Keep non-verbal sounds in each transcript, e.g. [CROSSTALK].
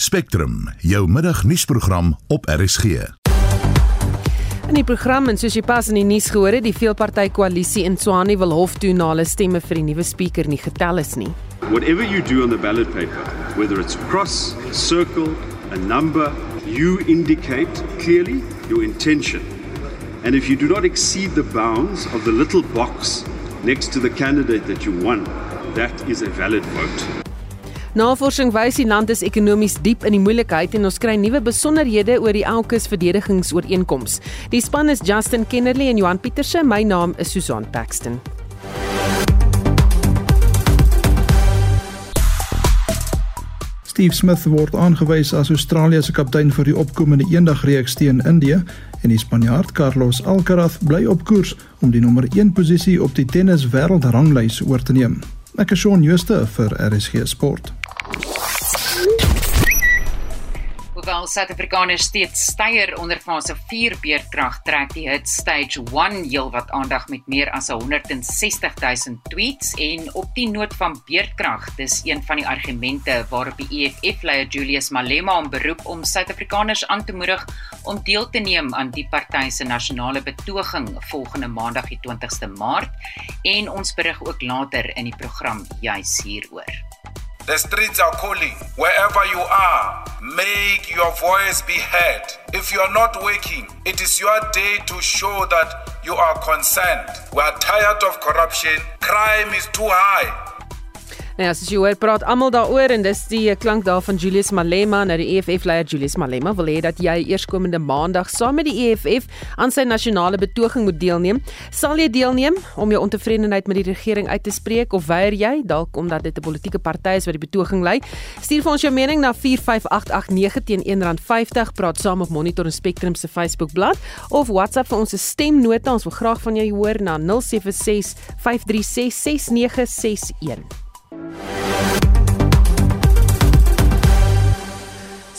Spectrum, jou middagnuusprogram op RSG. In die program en soos jy pas in die nuus gehoor het, die veelparty koalisie in Tshwane wil hof toe na hulle stemme vir die nuwe spreker nie getel is nie. Whatever you do on the ballot paper, whether it's cross, a circle, a number, you indicate clearly your intention. And if you do not exceed the bounds of the little box next to the candidate that you won, that is a valid vote. Navorsing wys die land is ekonomies diep in die moeilikheid en ons kry nuwe besonderhede oor die AUKUS verdedigingsooreenkoms. Die span is Justin Kennerly en Johan Pieterse. My naam is Susan Paxton. Steve Smith word aangewys as Australië se kaptein vir die opkomende eendagreeks teen Indië en die Spanjaard Carlos Alcaraz bly op koers om die nommer 1 posisie op die tennis wêreldranglys oor te neem. Ek is Shaun Schuster vir RSG Sport. Hoewel Suid-Afrikaners steeds steier onder fase 4 beerdkrag trek die hit stage 1 heelwat aandag met meer as 160 000 tweets en op die noot van beerdkrag dis een van die argumente waarop die EFF-leier Julius Malema hom beroep om Suid-Afrikaners aan te moedig om deel te neem aan die party se nasionale betoging volgende maandag die 20ste Maart en ons berig ook later in die program juis hieroor. The streets are calling. Wherever you are, make your voice be heard. If you are not waking, it is your day to show that you are concerned. We are tired of corruption. Crime is too high. Nou ja, as jy hoor praat almal daaroor en dis die klank daar van Julius Malema, nou die EFF leier Julius Malema wil hê dat jy eerskomende maandag saam met die EFF aan sy nasionale betoging moet deelneem. Sal jy deelneem om jou ontevredenheid met die regering uit te spreek of weier jy dalk omdat dit 'n politieke party is wat die betoging lei? Stuur vir ons jou mening na 45889 teen R1.50. Praat saam op Monitor en Spectrum se Facebook bladsy of WhatsApp vir ons stemnota. Ons wil graag van jou hoor na 076 536 6961.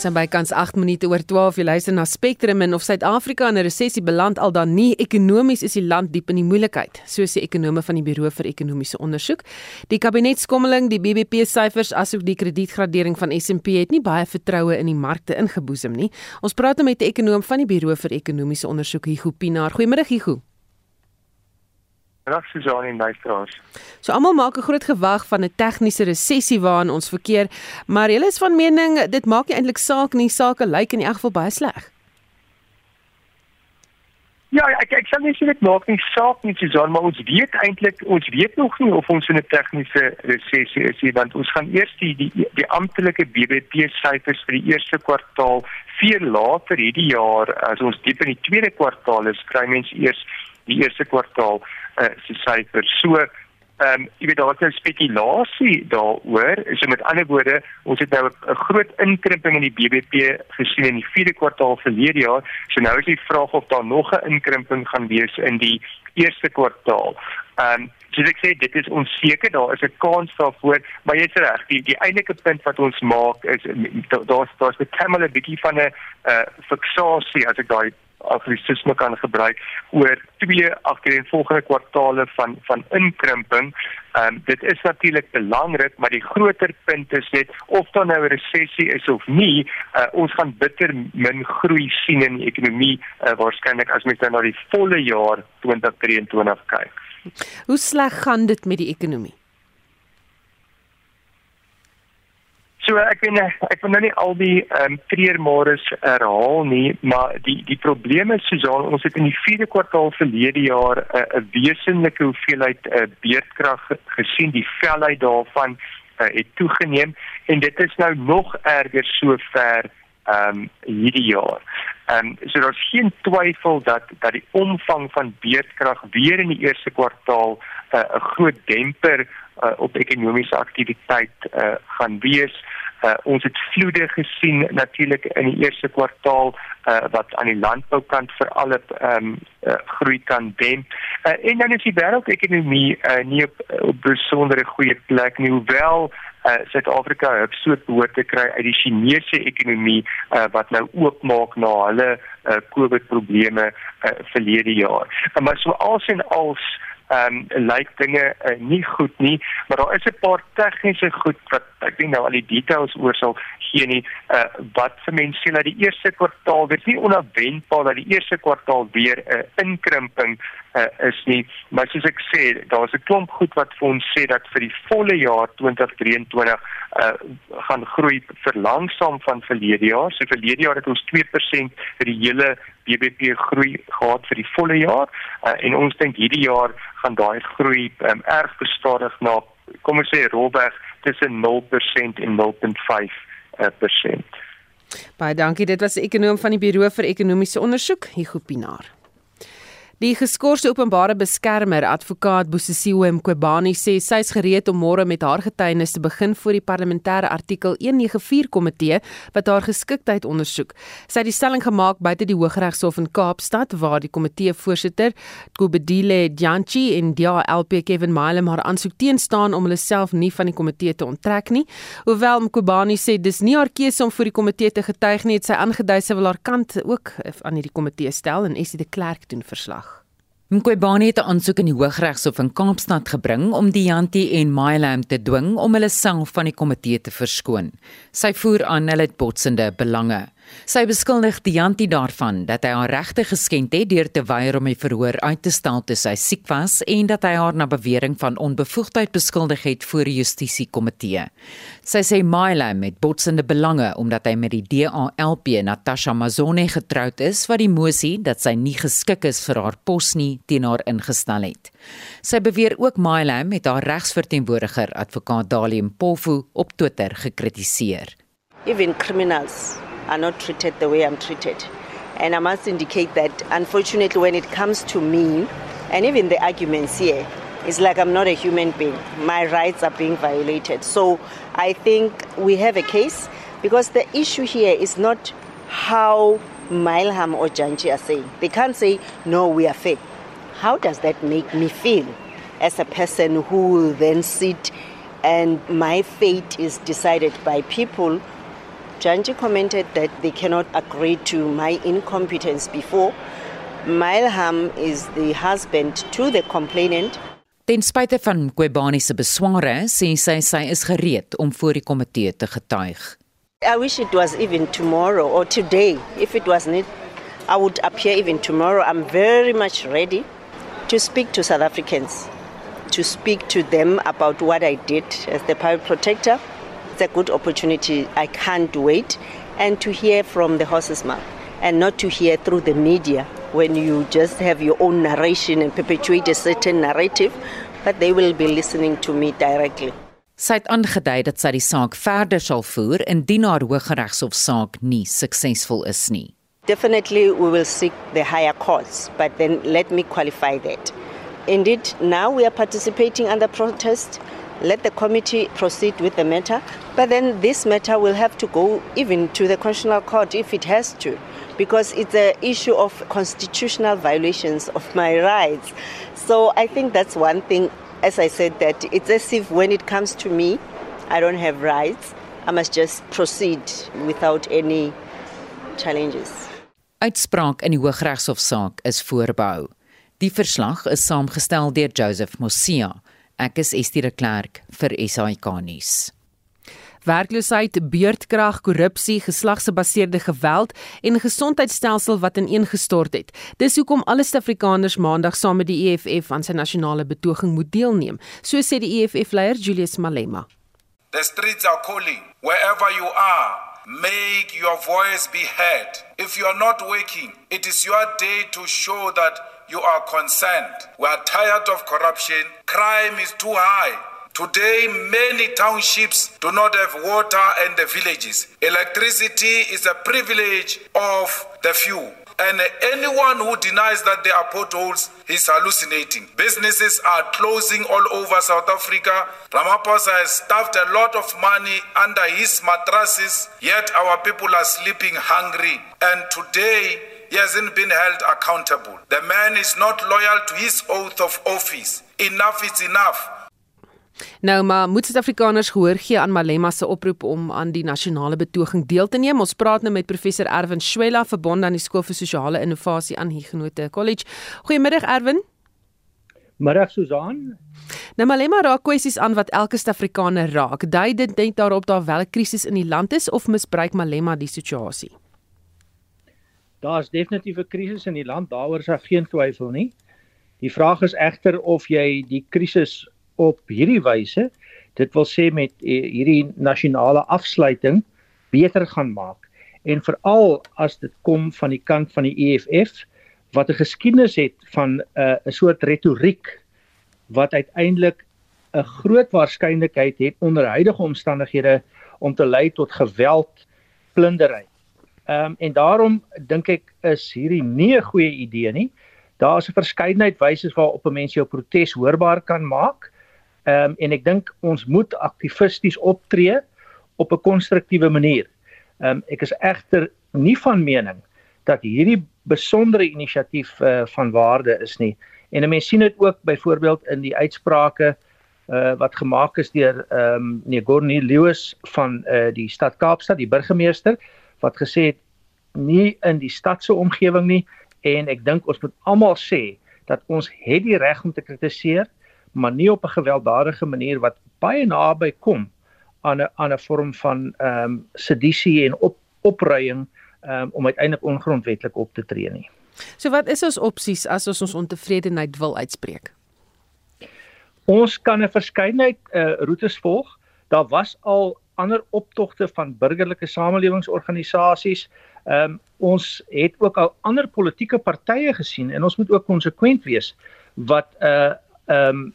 Sy bykans 8 minute oor 12 jy luister na Spectrum en of Suid-Afrika in 'n resessie beland al dan nie ekonomies is die land diep in die moeilikheid so sê ekonome van die Buro vir Ekonomiese Ondersoek. Die kabinetskommeling, die BBP syfers asook die kredietgradering van S&P het nie baie vertroue in die markte ingeboesem nie. Ons praat nou met 'n ekonom van die Buro vir Ekonomiese Ondersoek, Hugo Pinaar. Goeiemôre Hugo. Dag Suzanne en luisteraars. So almal maak 'n groot gewag van 'n tegniese resessie waarin ons verkeer, maar hulle is van mening dit maak nie eintlik saak nie, sake lyk in elk geval baie sleg. Ja, ek ek sê nie dit maak nie saak nie Suzanne, maar ons weet eintlik ons weet nog nie of ons in 'n tegniese resessie is nie, want ons gaan eers die die, die amptelike BBP syfers vir die eerste kwartaal veel later hierdie jaar as ons diep in die tweede kwartaal is, kry mense eers die eerste kwartaal uh, se syfer. So ehm um, jy weet daar is nou spekulasie daaroor. So met ander woorde, ons het nou 'n groot inkrimping in die BBP gesien in die vierde kwartaal verlede jaar. So nou is die vraag of daar nog 'n inkrimping gaan wees in die eerste kwartaal. Ehm um, soos ek sê, dit is onseker. Daar is 'n kans daarvoor, maar jy's reg. Die die enige punt wat ons maak is daar's daar's 'n kamele bietjie van 'n uh, fiksasie as ek daai aggressisme kan gebruik oor twee agtereenvolgende kwartale van van inkrimping. Ehm um, dit is natuurlik belangrik, maar die groter punt is net of daar nou 'n resessie is of nie, uh, ons gaan bitter min groei sien in die ekonomie uh, waarskynlik as mens nou na die volle jaar 2023 kyk. Hoe sleg gaan dit met die ekonomie? So ek weet ek wil nou nie al die ehm um, treurmares herhaal nie, maar die die probleem is soos ons het in die 4de kwartaal verlede jaar 'n uh, wesenlike hoeveelheid uh, beerdkrag gesien, die velheid daarvan uh, het toegeneem en dit is nou nog erger sover ehm um, hierdie jaar. Ehm um, so daar's geen twyfel dat dat die omvang van beerdkrag weer in die eerste kwartaal 'n uh, groot demper uh, op ekonomiese aktiwiteit uh, gaan wees. Uh, ons het vloede gesien natuurlik in die eerste kwartaal uh, wat aan die landboukant veral ehm um, uh, groei kan demp. Uh, en dan is die wêreldekonomie uh, nie op, op besondere goeie plek nie hoewel Suid-Afrika uh, het so behoort te kry uit die Chinese ekonomie uh, wat nou oopmaak na hulle uh, COVID probleme uh, verlede jaar. Uh, maar so als en als ehm um, lyk dinge uh, nie goed nie, maar daar is 'n paar tegniese goed wat ek dink nou al die details oor sal gee nie. Uh wat vir mense sê dat die eerste kwartaal, dit is nie onverwendbaar dat die eerste kwartaal weer 'n uh, inkrimping uh, is nie, maar soos ek sê, daar's 'n klomp goed wat vir ons sê dat vir die volle jaar 2023 uh gaan groei verlangsaam van verlede jaar. So verlede jaar het ons 2% vir die hele BBP groei gehad vir die volle jaar uh, en ons dink hierdie jaar gaan daai groei um, erg gestadig na kom ons sê rolweg tussen 0% en 0.5%. Uh, Baie dankie. Dit was 'n ekonom van die Buro vir Ekonomiese Onderzoek, Hugo Pinaar. Die geskorste openbare beskermer, advokaat Bosisiwe Mqobani sê sy is gereed om môre met haar getuienis te begin voor die parlementêre artikel 194 komitee wat haar geskiktheid ondersoek. Sy het die stelling gemaak buite die Hooggeregshof in Kaapstad waar die komitee voorsitter, Kobedile Djantji en die LP Kevin Mailam haar aansoek teenstaan om hulle self nie van die komitee te onttrek nie. Hoewel Mqobani sê dis nie haar keuse om voor die komitee te getuig nie, het sy aangedui sy wil haar kant ook aan hierdie komitee stel en Essie de Klerk doen verslag. Mqobani het 'n aansoek in die Hooggeregshof in Kaapstad gebring om die Janti en Mylam te dwing om hulle self van die komitee te verskoon. Sy voer aan hulle botsende belange. Sy beskuldig die Janti daarvan dat hy haar regte geskend het deur te weier om die verhoor uit te stel toe sy siek was en dat hy haar na bewering van onbevoegdheid beskuldig het voor die justisiekomitee. Sy sê Myla met botsende belange omdat hy met die DALP Natasha Mazone getroud is wat die mosie dat sy nie geskik is vir haar pos nie teen haar ingestel het. Sy beweer ook Myla met haar regsverteenwoordiger advokaat Dalium Pofu op Twitter gekritiseer. Even criminals are not treated the way I'm treated. And I must indicate that, unfortunately, when it comes to me, and even the arguments here, it's like I'm not a human being. My rights are being violated. So I think we have a case because the issue here is not how Milham or Janji are saying. They can't say, no, we are fair. How does that make me feel as a person who will then sit and my fate is decided by people Janji commented that they cannot agree to my incompetence before. Milham is the husband to the complainant. Ten spyte van Kwebani se besware, sê sy sy is gereed om voor die komitee te getuig. I wish it was even tomorrow or today. If it was not, I would appear even tomorrow. I'm very much ready to speak to South Africans, to speak to them about what I did as the public protector a good opportunity. I can't wait. And to hear from the horse's mouth and not to hear through the media when you just have your own narration and perpetuate a certain narrative, but they will be listening to me directly. Sy het aangedui dat sy die saak verder sal voer indien haar Hooggeregshof saak nie suksesvol is nie. Definitely we will seek the higher courts, but then let me qualify that. Indeed, now we are participating under protest let the committee proceed with the matter. But then this matter will have to go even to the Constitutional Court if it has to, because it's an issue of constitutional violations of my rights. So I think that's one thing. As I said, that it's as if when it comes to me, I don't have rights. I must just proceed without any challenges. Uitspraak in die Hooggeregshofsaak is voorbehou. Die verslag is saamgestel deur Joseph Mosia. Ek is Estie de Klerk vir SAK nuus. Werkloosheid, beurtkrag, korrupsie, geslagsgebaseerde geweld en 'n gesondheidstelsel wat ineengestort het. Dis hoekom alle Suid-Afrikaners Maandag saam met die EFF aan sy nasionale betoging moet deelneem, so sê die EFF-leier Julius Malema. The streets are calling. Wherever you are, make your voice be heard. If you are not working, it is your day to show that you are concerned. We are tired of corruption. Crime is too high. Today, many townships do not have water and the villages. Electricity is a privilege of the few. And anyone who denies that there are potholes is hallucinating. Businesses are closing all over South Africa. Ramaphosa has stuffed a lot of money under his mattresses, yet our people are sleeping hungry. And today, he hasn't been held accountable. The man is not loyal to his oath of office. Enough is enough. Nou maar moet Suid-Afrikaners gehoor gee aan Malema se oproep om aan die nasionale betoging deel te neem. Ons praat nou met professor Erwin Swela verbonde aan die Skool vir Sosiale Innovasie aan Huguenot College. Goeiemiddag Erwin. Middag Susan. Nou Malema raak kwessies aan wat elke Suid-Afrikaner raak. Dui dit net daarop daar wel 'n krisis in die land is of misbruik Malema die situasie? Daar's definitief 'n krisis in die land, daaroor is daar geen twyfel nie. Die vraag is egter of jy die krisis op hierdie wyse, dit wil sê met eh, hierdie nasionale afsluiting beter gaan maak en veral as dit kom van die kant van die EFF wat 'n geskiedenis het van 'n uh, soort retoriek wat uiteindelik 'n groot waarskynlikheid het onder huidige omstandighede om te lei tot geweld, plundering. Ehm um, en daarom dink ek is hierdie nie 'n goeie idee nie. Daar is 'n verskeidenheid wyse waarop 'n mens jou protes hoorbaar kan maak. Ehm um, en ek dink ons moet aktivisties optree op 'n konstruktiewe manier. Ehm um, ek is egter nie van mening dat hierdie besondere inisiatief uh, van waarde is nie. En 'n mens sien dit ook byvoorbeeld in die uitsprake uh wat gemaak is deur ehm um, Gornie Lewis van uh die stad Kaapstad, die burgemeester wat gesê het nie in die stad se omgewing nie en ek dink ons moet almal sê dat ons het die reg om te kritiseer, maar nie op 'n gewelddadige manier wat baie naby kom aan 'n aan 'n vorm van ehm um, sedisie en op opruiing um, om uiteindelik ongrondwettig op te tree nie. So wat is ons opsies as ons ons ontevredenheid wil uitspreek? Ons kan 'n verskeidenheid uh, roetes volg. Daar was al ander optogte van burgerlike samelewingsorganisasies. Ehm um, ons het ook al ander politieke partye gesien en ons moet ook konsekwent wees wat 'n uh, ehm um,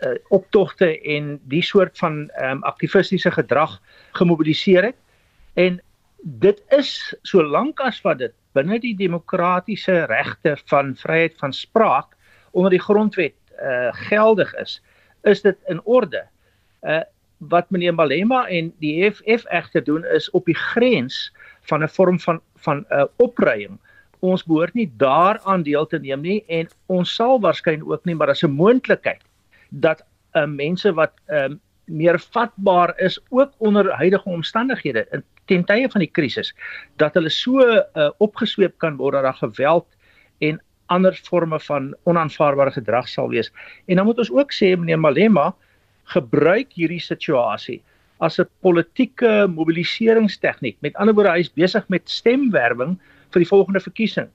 uh, optogte en die soort van ehm um, aktivistiese gedrag gemobiliseer het. En dit is solank as wat dit binne die demokratiese regte van vryheid van spraak onder die grondwet uh geldig is, is dit in orde. Uh wat meneer Malema en die EFF egter doen is op die grens van 'n vorm van van 'n uh, opruiing. Ons behoort nie daaraan deel te neem nie en ons sal waarskynlik ook nie, maar daar's 'n moontlikheid dat uh, mense wat uh, meer vatbaar is ook onder huidige omstandighede in ten tye van die krisis dat hulle so uh, opgesweep kan word dat daar geweld en ander forme van onaanvaarbare gedrag sal wees. En dan moet ons ook sê meneer Malema gebruik hierdie situasie as 'n politieke mobiliseringstegniek. Met ander woorde, hy is besig met stemwerwing vir die volgende verkiesing.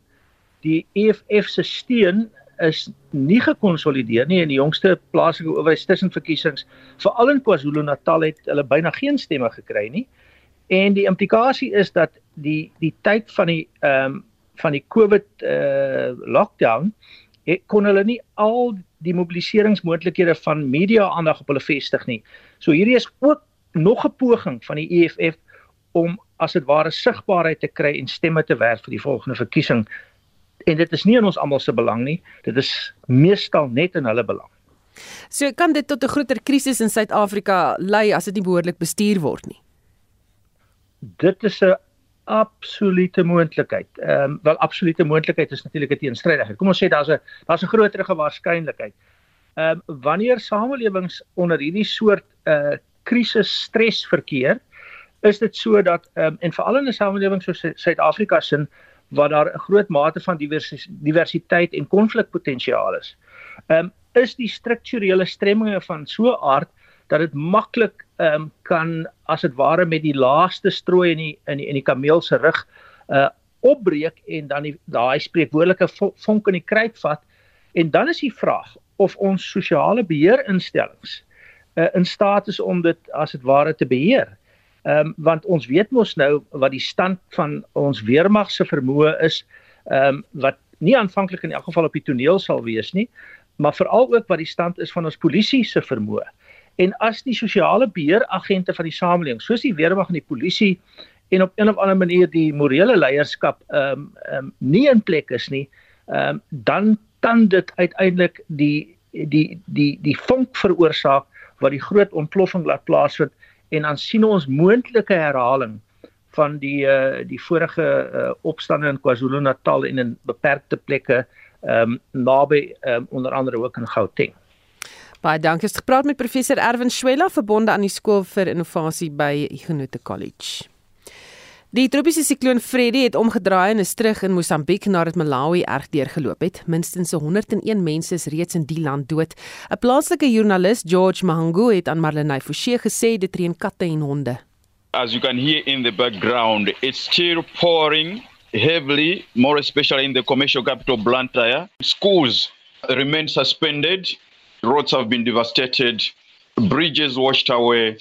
Die EFF se steun is nie gekonsolideer nie in die jongste plaaslike owerheid tussenverkiesings. Veral in KwaZulu-Natal het hulle byna geen stemme gekry nie. En die implikasie is dat die die tyd van die ehm um, van die COVID uh lockdown het kon hulle nie al die mobiliseringsmoontlikhede van media aandag op hulle vestig nie. So hierdie is ook nog 'n poging van die EFF om as dit ware sigbaarheid te kry en stemme te werf vir die volgende verkiesing. En dit is nie in ons almal se belang nie. Dit is meestal net in hulle belang. So kan dit tot 'n groter krisis in Suid-Afrika lei as dit nie behoorlik bestuur word nie dit is 'n absolute moontlikheid. Ehm um, wel absolute moontlikheid is natuurlik 'n teenstrydigheid. Kom ons sê daar's 'n daar's 'n groterige waarskynlikheid. Ehm um, wanneer samelewings onder hierdie soort uh krisis stres verkeer, is dit so dat ehm um, en veral in 'n samelewing soos Suid-Afrika sin waar daar 'n groot mate van diversiteit en konflikpotensiaal is. Ehm um, is die strukturele stremminge van so 'n aard dat dit maklik ehm um, kan as dit ware met die laaste strooi in die in die in die kameel se rug uh opbreek en dan die daai spreekwoordelike vonk in die kruit vat en dan is die vraag of ons sosiale beheerinstellings uh in staat is om dit as dit ware te beheer. Ehm um, want ons weet mos nou wat die stand van ons weermag se vermoë is ehm um, wat nie aanvanklik in elk geval op die toneel sal wees nie, maar veral ook wat die stand is van ons polisie se vermoë. En as die sosiale beheeragente van die samelewing, soos die weermag en die polisie en op 'n of ander manier die morele leierskap ehm um, ehm um, nie in plek is nie, ehm um, dan kan dit uiteindelik die die die die vonk veroorsaak wat die groot ontploffing laat plaasvind en dan sien ons moontlike herhaling van die uh, die vorige uh, opstande in KwaZulu-Natal en in beperkte plekke ehm um, naby um, onder andere ook in Gauteng. Baie dankie. Ek het gepraat met professor Erwin Swela verbonde aan die skool vir innovasie by Ignote College. Die tropiese sikloon Freddy het omgedraai en is terug in Mosambiek nadat Malawi erg deurgeloop het. Minstens 101 mense is reeds in die land dood. 'n Plaaslike joernalis, George Mahangu, het aan Marlenae Forsie gesê dit reën katte en honde. As you can hear in the background, it's still pouring heavily, more especially in the commercial capital Blantyre. Schools remain suspended, roads have been devastated, bridges washed away,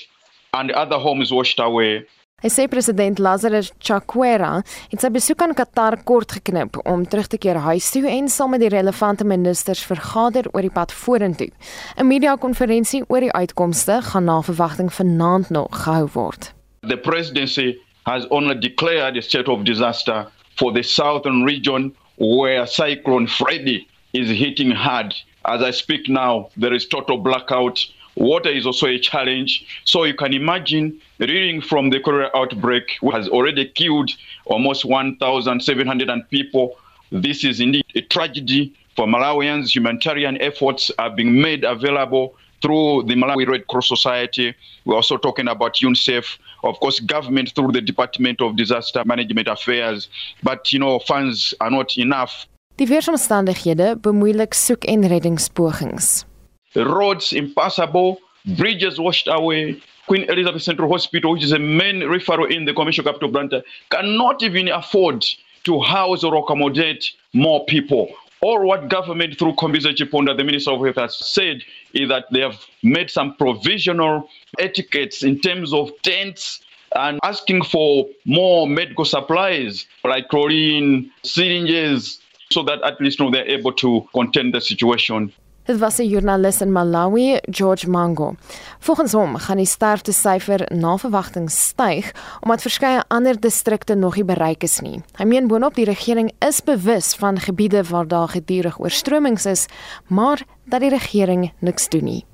and other homes washed away. Hy sê president Lazarus Chakwera het sy besoek aan Qatar kort geknip om terug te keer huis toe en saam met die relevante ministers vergader oor die pad vorentoe. 'n Media-konferensie oor die uitkomste gaan na verwagting vanaand nog gehou word. The presidency has only declared a state of disaster for the southern region where cyclone Freddy is hitting hard. As I speak now, there is total blackout Water is also a challenge. So you can imagine reading from the cholera outbreak has already killed almost 1,700 people. This is indeed a tragedy for Malawians. Humanitarian efforts are being made available through the Malawi Red Cross Society. We're also talking about UNICEF, of course, government through the Department of Disaster Management Affairs. But, you know, funds are not enough. Die weeromstandighede bemoeilik soek- en reddingspogings. roads impassable, bridges washed away. Queen Elizabeth Central Hospital, which is a main referral in the commercial capital cannot even afford to house or accommodate more people. Or what government through Kombisa Chiponda, the Minister of Health, has said is that they have made some provisional etiquettes in terms of tents and asking for more medical supplies like chlorine, syringes, so that at least you know, they're able to contain the situation. Dit was 'n joernalis in Malawi, George Mango. Volgens hom gaan die sterftesyfer na verwagting styg omdat verskeie ander distrikte nog nie bereik is nie. Hy meen boonop die regering is bewus van gebiede waar daar gedurig oorstromings is, maar dat die regering niks doen nie.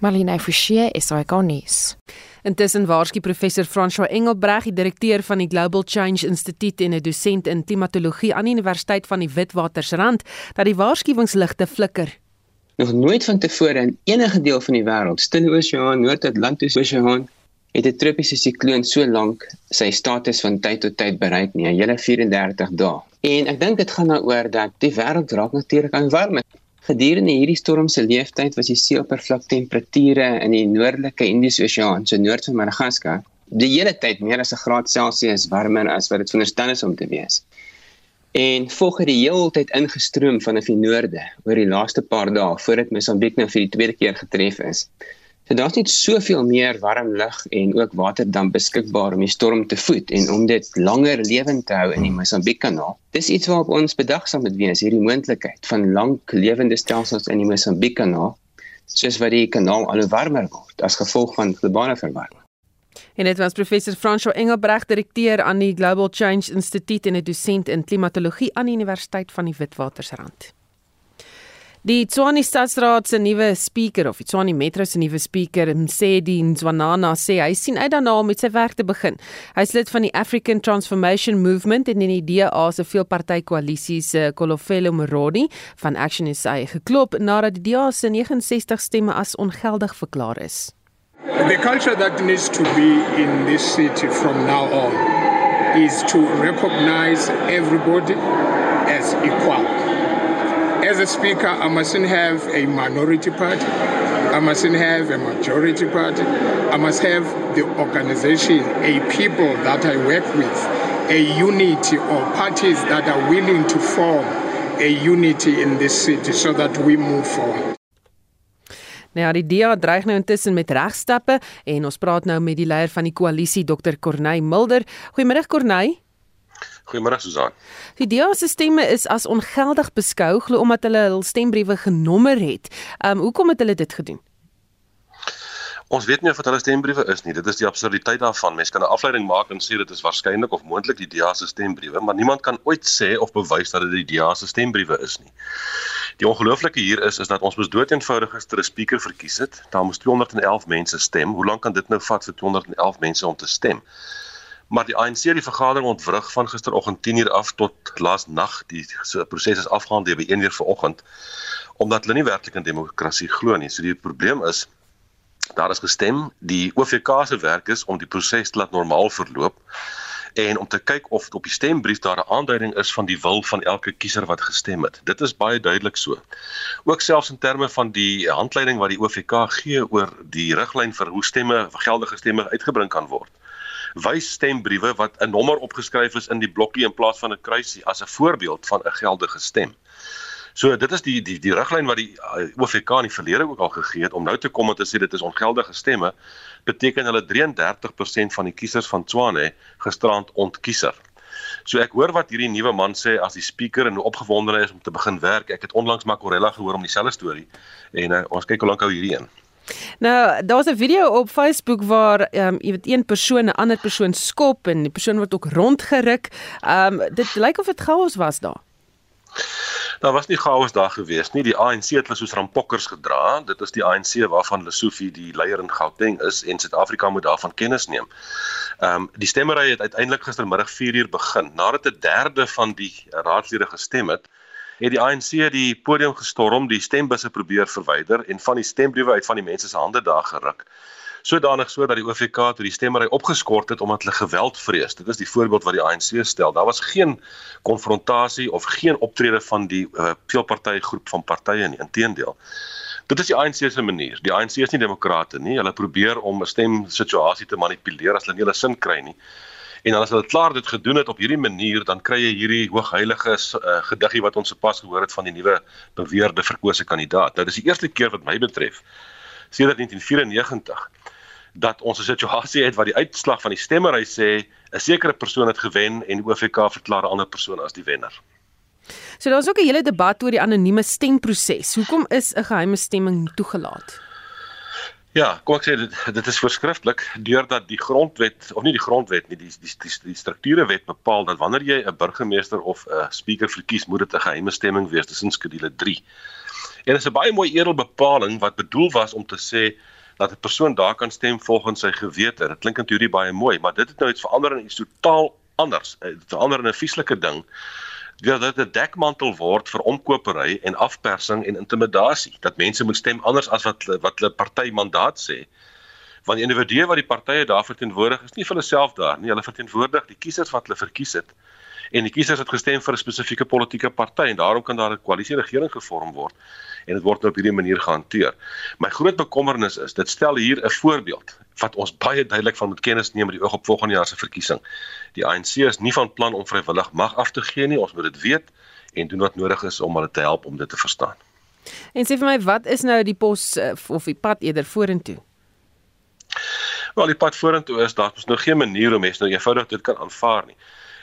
Marlene Forsie is hy konnies. Intussen waarsku professor François Engelbreg, die direkteur van die Global Change Instituut en 'n dosent in klimatologie aan die Universiteit van die Witwatersrand, dat die waarskuwingsligte flikker nog nooit van tevore in enige deel van die wêreld, Stille Oseaan, Noord-Atlantiese Oseaan, het 'n tropiese sikloon so lank sy status van tyd tot tyd bereik nie, 'n hele 34 dae. En ek dink dit gaan daaroor dat die wêreld raak natuurlik aan warmer. Gedurende hierdie storm se leeftyd was die seeoppervlaktemperature in die noordelike Indiese Oseaan, so noord van Madagaskar, die hele tyd meer as 'n graad Celsius warmer as wat dit veronderstel is om te wees en volg die heeltyd ingestroom vanaf die noorde oor die laaste paar dae voordat Mosambiek nou vir die tweede keer getref is. So daar's net soveel meer warm lug en ook waterdamp beskikbaar om die storm te voed en om dit langer lewend te hou in die Mosambiek-kanaal. Dis iets waarop ons bedagsaam moet wees, hierdie moontlikheid van lank lewende stelsels in die Mosambiek-kanaal, soos wat die kanaal al hoe warmer word as gevolg van globale verwarming. En dit was professor François Engelbreg, direkteur aan die Global Change Instituut en 'n dosent in klimatologie aan die Universiteit van die Witwatersrand. Die Tshwane Stadsraad se nuwe spreker of die Tshwane Metro se nuwe spreker, Msedi Nzwanana, sê hy sien uit daarna om met sy werk te begin. Hy is lid van die African Transformation Movement en in die DA se veelpartytjie se Kolofelo Morodi van Action SA geklop nadat die DA se 69 stemme as ongeldig verklaar is. The culture that needs to be in this city from now on is to recognize everybody as equal. As a speaker, I mustn't have a minority party. I mustn't have a majority party. I must have the organization, a people that I work with, a unity or parties that are willing to form a unity in this city so that we move forward. Nou ja, die DA dreig nou intussen met regstappe en ons praat nou met die leier van die koalisie Dr. Corneil Mulder. Goeiemôre Corneil. Goeiemôre Susan. Die DA se stemme is as ongeldig beskou glo omdat hulle hul stembriewe genommer het. Ehm um, hoekom het hulle dit gedoen? Ons weet nie of dit hulle stembriewe is nie. Dit is die absurditeit daarvan. Mense kan 'n afleiding maak en sê dit is waarskynlik of moontlik die DA se stembriewe, maar niemand kan ooit sê of bewys dat dit die DA se stembriewe is nie. Die ongelooflike hier is is dat ons mos dood eenvoudig gister 'n spreker verkies het. Daar moes 211 mense stem. Hoe lank kan dit nou vat vir 211 mense om te stem? Maar die ANC het die vergadering ontwrig van gisteroggend 10:00 af tot laasnag. Die proses is afgehandel by 1:00 vanoggend omdat hulle nie werklik in demokrasie glo nie. So die probleem is daar is gestem die OVK se werk is om die proses laat normaal verloop en om te kyk of op die stembrief daar 'n aanduiding is van die wil van elke kiezer wat gestem het. Dit is baie duidelik so. Ook selfs in terme van die handleiding wat die OVK gee oor die riglyn vir hoe stemme, geldige stemme uitgebring kan word. Wys stembriewe wat 'n nommer opgeskryf is in die blokkie in plaas van 'n kruisie as 'n voorbeeld van 'n geldige stem. So dit is die die die riglyn wat die uh, OVK in die verlede ook al gegee het om nou te kom en te sê dit is ongeldige stemme beteken hulle 33% van die kiesers van Tswane gisterand ontkiezer. So ek hoor wat hierdie nuwe man sê as die speaker en hoe opgewonde hy is om te begin werk. Ek het onlangs Makorella gehoor om dieselfde storie en uh, ons kyk hoe lank hou hierdie een. Nou, daar's 'n video op Facebook waar ehm um, jy weet een persoon 'n ander persoon skop en die persoon word ook rondgeruk. Ehm um, dit lyk of dit chaos was daar. Daar was nie chaos daar gewees nie. Die ANC het hulle soos rampokkers gedra. Dit is die ANC waarvan Lesofie die leier in Gauteng is en Suid-Afrika moet daarvan kennis neem. Ehm um, die stemmery het uiteindelik gistermiddag 4uur begin. Nadat 'n derde van die raadslede gestem het, het die ANC die podium gestorm, die stembusse probeer verwyder en van die stembriewe uit van die mense se hande daar geruk sodanig so dat die OVK toe die stemmery opgeskort het omdat hulle geweld vrees. Dit is die voorbeeld wat die ANC stel. Daar was geen konfrontasie of geen optrede van die uh, veelpartytjie van partye nie. Inteendeel. Dit is die ANC se manier. Die ANC is nie demokrate nie. Hulle probeer om 'n stemsituasie te manipuleer as hulle nie hulle sin kry nie. En as hulle klaar dit gedoen het op hierdie manier, dan kry jy hierdie hoogheilige uh, gediggie wat ons sopas gehoor het van die nuwe beweerde verkose kandidaat. Nou dis die eerste keer wat my betref sedert 1994 dat ons 'n situasie het waar die uitslag van die stemmery sê 'n sekere persoon het gewen en die OFK verklaar 'n ander persoon as die wenner. So daar's ook 'n hele debat oor die anonieme stemproses. Hoekom is 'n geheime stemming toegelaat? Ja, kom ek sê dit dit is verskriftelik deurdat die grondwet of nie die grondwet nie, die die die, die strukturewet bepaal dat wanneer jy 'n burgemeester of 'n speaker verkies, moet dit 'n geheime stemming wees tussen skedule 3. En dit is 'n baie mooi edel bepaling wat bedoel was om te sê dat 'n persoon daar kan stem volgens sy gewete. Dit klink in teorie baie mooi, maar dit het nou iets verander in iets totaal anders. Eh, dit verander in 'n vieslike ding. Dat dit 'n dekmantel word vir omkopery en afpersing en intimidasie. Dat mense moet stem anders as wat wat hulle party mandaat sê. Want individue wat die partye daar verteenwoordig is nie vir hulle self daar nie. Hulle verteenwoordig die kiesers wat hulle verkies het en die kiesers het gestem vir 'n spesifieke politieke party en daarom kan daar 'n koalisie regering gevorm word en dit word nou op hierdie manier gehanteer. My groot bekommernis is dit stel hier 'n voorbeeld wat ons baie duidelik van moet kennis neem met die oog op volgende jaar se verkiesing. Die ANC is nie van plan om vrywillig mag af te gee nie. Ons moet dit weet en doen wat nodig is om hulle te help om dit te verstaan. En sê vir my, wat is nou die pos eh, of die pad eerder vorentoe? Wel, die pad vorentoe is daar is nou geen manier om mense nou eenvoudig dit kan aanvaar nie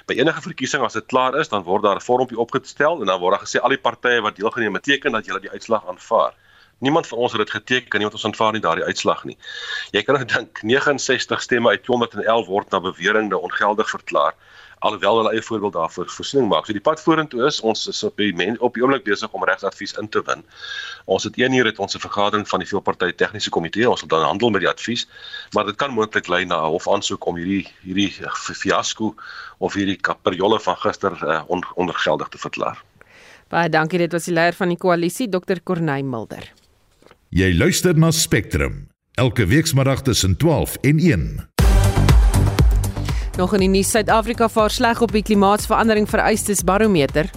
by enige verkiesing as dit klaar is, dan word daar 'n vormpie opgestel en dan word daar gesê al die partye wat deelgeneem het teken dat hulle die uitslag aanvaar. Niemand van ons het dit geteken, niemand ons aanvaar nie daardie uitslag nie. Jy kan nou dink [LAUGHS] 69 stemme uit 211 word na bewering nou ongeldig verklaar alhoewel hulle eie voorbeeld daarvoor voorsiening maak. So die pad vorentoe is ons is op die men, op die oomblik besig om regsadvies in te win. Ons het 1 uur het ons 'n vergadering van die veelpartytjie tegniese komitee. Ons sal dan handel met die advies, maar dit kan moontlik lei na 'n hofaansoek om hierdie hierdie fiasco of hierdie kaperjolle van gister uh, on, ondergeldig te verklaar. Baie dankie. Dit was die leier van die koalisie, Dr. Corneil Mulder. Jy luister na Spectrum elke weekmiddag tussen 12 en 1. Nog in die nuus Suid-Afrika vaar sleg op die klimaatsverandering vereistes barometer.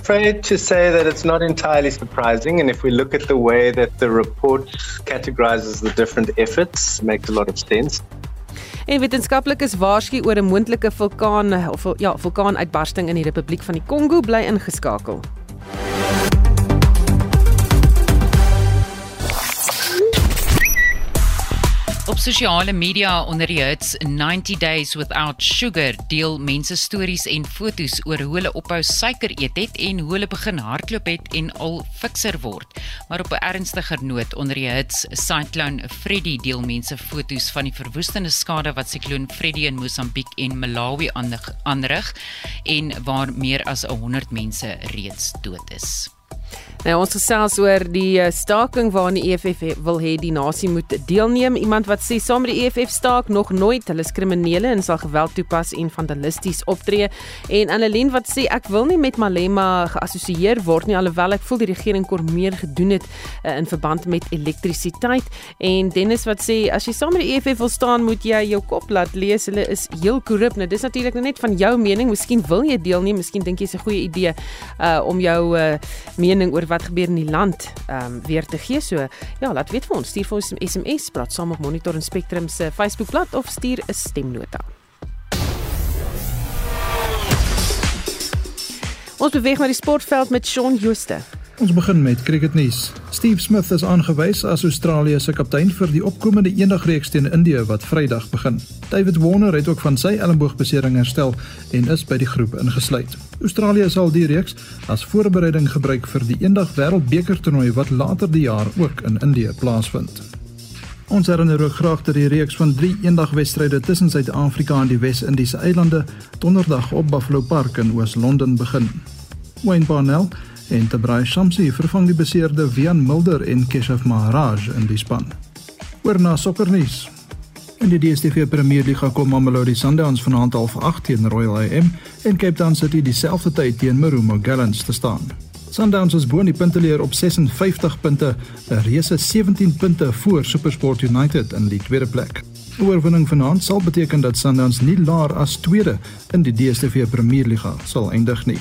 Afraid to say that it's not entirely surprising and if we look at the way that the report categorizes the different efforts makes a lot of sense. En wetenskaplikes waarsku oor 'n moontlike vulkaan of ja, vulkaanuitbarsting in die Republiek van die Kongo bly ingeskakel. Op sosiale media onder die hits 90 Days Without Sugar deel mense stories en foto's oor hoe hulle ophou suiker eet het en hoe hulle begin hardloop het en al fikser word. Maar op 'n ernstiger noot onder die hits Cyclone Freddy deel mense foto's van die verwoestende skade wat Cyclone Freddy in Mosambiek en Malawi aanrig en waar meer as 100 mense reeds dood is. Nou ons gesels oor die eh, staking waaraan die EFF wil hê die nasie moet deelneem. Iemand wat sê saam met die EFF staak nog nooit, hulle is kriminele en sal geweld toepas en vandalisties optree. En Annelien wat sê ek wil nie met Malema geassosieer word nie alhoewel ek voel die regering kon meer gedoen het uh, in verband met elektrisiteit. En Dennis wat sê as jy saam met die EFF wil staan, moet jy jou kop laat lees. Hulle is heel korrup. Nou dis natuurlik nou net van jou mening. Miskien wil jy deelneem, miskien dink jy is 'n goeie idee uh, om jou uh, mening oor wat gebeur in die land ehm um, weer te gee. So ja, laat weet vir ons, stuur vir ons 'n SMS, praat saam op Monitor en Spectrum se Facebookblad of stuur 'n stemnota. Ons beweeg na die sportveld met Shaun Jooste. Ons begin met cricketnuus. Steve Smith is aangewys as Australië se kaptein vir die opkomende eendagreeks teen Indië wat Vrydag begin. David Warner het ook van sy elmboogbesering herstel en is by die groep ingesluit. Australië sal die reeks as voorbereiding gebruik vir die eendag wêreldbeker toernooi wat later die jaar ook in Indië plaasvind. Ons herinner ook graag dat die reeks van 3 eendagwedstryde tussen Suid-Afrika en die Wes-Indiese eilande donderdag op Buffalo Park in Oos-London begin. Wayne Barnell en Tabrai Shamsi vervang die beseerde Wian Mulder en Keshav Maharaj in die span. Oor na sokkernuus. In die DStv Premier Liga kom Mamelodi Sundowns vanaand half 8 teen Royal AM en Cape Town City dieselfde tyd teen Marumo Gallants te staan. Sundowns is bo in die punteleer op 56 punte, 'n reuse 17 punte voor SuperSport United in die tweede plek. Oorwinning vanaand sal beteken dat Sundowns nie laer as tweede in die DStv Premier Liga sal eindig nie.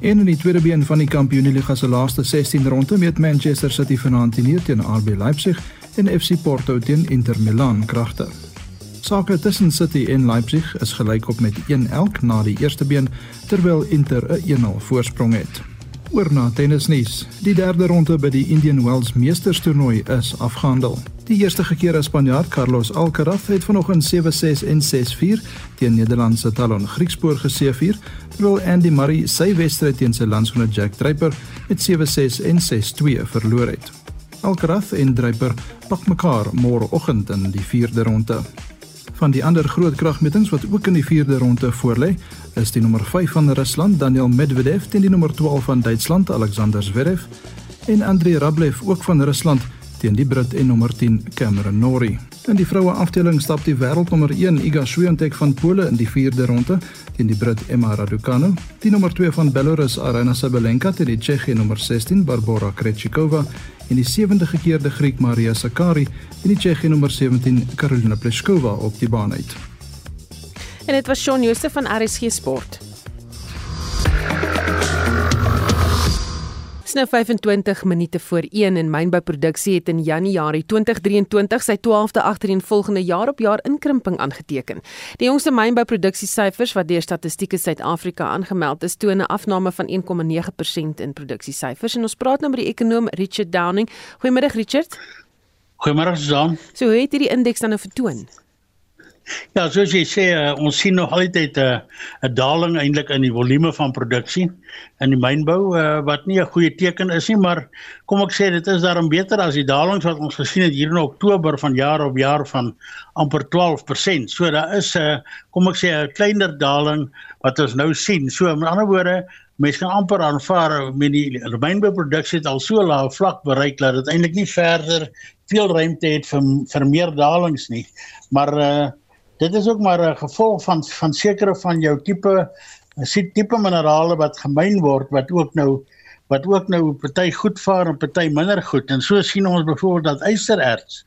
En in die tweede been van die Kampioenligga se laaste 16 ronde met Manchester City vanaand teen RB Leipzig en FC Porto teen Inter Milan kragte. Sake tussen City en Leipzig is gelyk op met 1 elk na die eerste been terwyl Inter 'n 1-0 voorsprong het. Oor na tennisnuus. Die derde ronde by die Indian Wells Meesters toernooi is afgehandel. Die eerste gekeerde Spanjaard Carlos Alcaraz het vanoggend 7-6 en 6-4 teen Nederlandse Talon Griekspoor geseëvier, terwyl Andy Murray sy wedstryd teen sy landsgenoot Jack Draper met 7-6 en 6-2 verloor het. Alcaraz en Draper pak mekaar môreoggend in die vierde ronde. Van die ander groot kragmetings wat ook in die vierde ronde voorlê, is die nommer 5 van Rusland Daniel Medvedev teen die nommer 12 van Duitsland Alexander Zverev en Andrei Rublev ook van Rusland teen die Brit en nommer 10 Cameron Norrie. In die vroue afdeling stap die wêreldnommer 1 Iga Swiatek van Pole in die 4de ronde teen die Brit Emma Raducanu, die nommer 2 van Belarus Aryna Sabalenka teen die Tsjechië nommer 16 Barbora Krejcikova en die sewende gekeerde Griek Maria Sakkari en die Tsjechië nommer 17 Karolina Pliskova op die baan uit. En dit was Shaun Jooste van RSG Sport. Dis nou 25 minute voor 1 en mynbouproduksie het in Januarie 2023 sy 12de agtereenvolgende jaar op jaar inkrimping aangeteken. Die jongste mynbouproduksiesyfers wat deur Statistiek Suid-Afrika aangemeld is, toon 'n afname van 1,9% in produksiesyfers en ons praat nou met die ekonom Richard Downing. Goeiemôre Richard. Goeiemôre Susan. So hoe het hierdie indeks dan nou vertoon? Ja, soos jy sê, uh, ons sien nog altyd 'n uh, 'n daling eintlik in die volume van produksie in die mynbou uh, wat nie 'n goeie teken is nie, maar kom ek sê dit is daarom beter as die dalings wat ons gesien het hier in Oktober van jaar op jaar van amper 12%. So daar is 'n uh, kom ek sê 'n kleiner daling wat ons nou sien. So met ander woorde Mense kan amper aanvaar met die mynbouproduksie het al so laag vlak bereik dat dit eintlik nie verder veel ruimte het vir vir meer dalings nie. Maar uh dit is ook maar 'n gevolg van van sekere van jou tipe sit tipe minerale wat gemyn word wat ook nou wat ook nou party goed vaar en party minder goed en so sien ons byvoorbeeld dat ystererts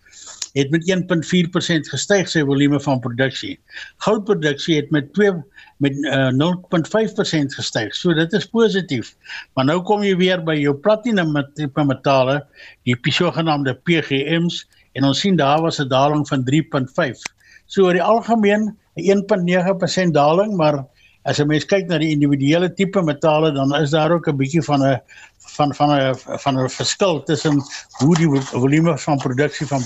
het met 1.4% gestyg sy volume van produksie. Goudproduksie het met 2 met uh, 0.5% gestyg. So dit is positief. Maar nou kom jy weer by jou platinum tipe metale, die sogenaamde PGMs en ons sien daar was 'n daling van 3.5 So oor die algemeen 'n 1.9% daling, maar as 'n mens kyk na die individuele tipe metale, dan is daar ook 'n bietjie van 'n van van 'n van 'n verskil tussen hoe die volume van produksie van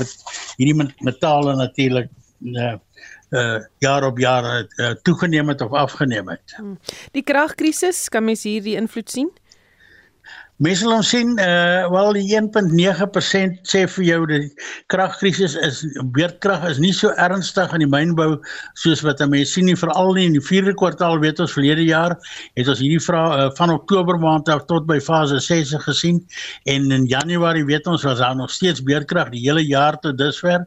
hierdie metale natuurlik uh, uh jaar op jaar uh, toegeneem het of afgeneem het. Hmm. Die kragkrisis, kan mens hier die invloed sien? Mense wil sien uh wel die 1.9% sê vir jou die kragkrisis is beurtkrag is nie so ernstig in die mynbou soos wat mense sien nie veral nie in die 4de kwartaal weet ons verlede jaar het ons hierdie vraag uh, van Oktober maand af tot by fase 6 gesien en in Januarie weet ons was daar nog steeds beurtkrag die hele jaar tot dusver.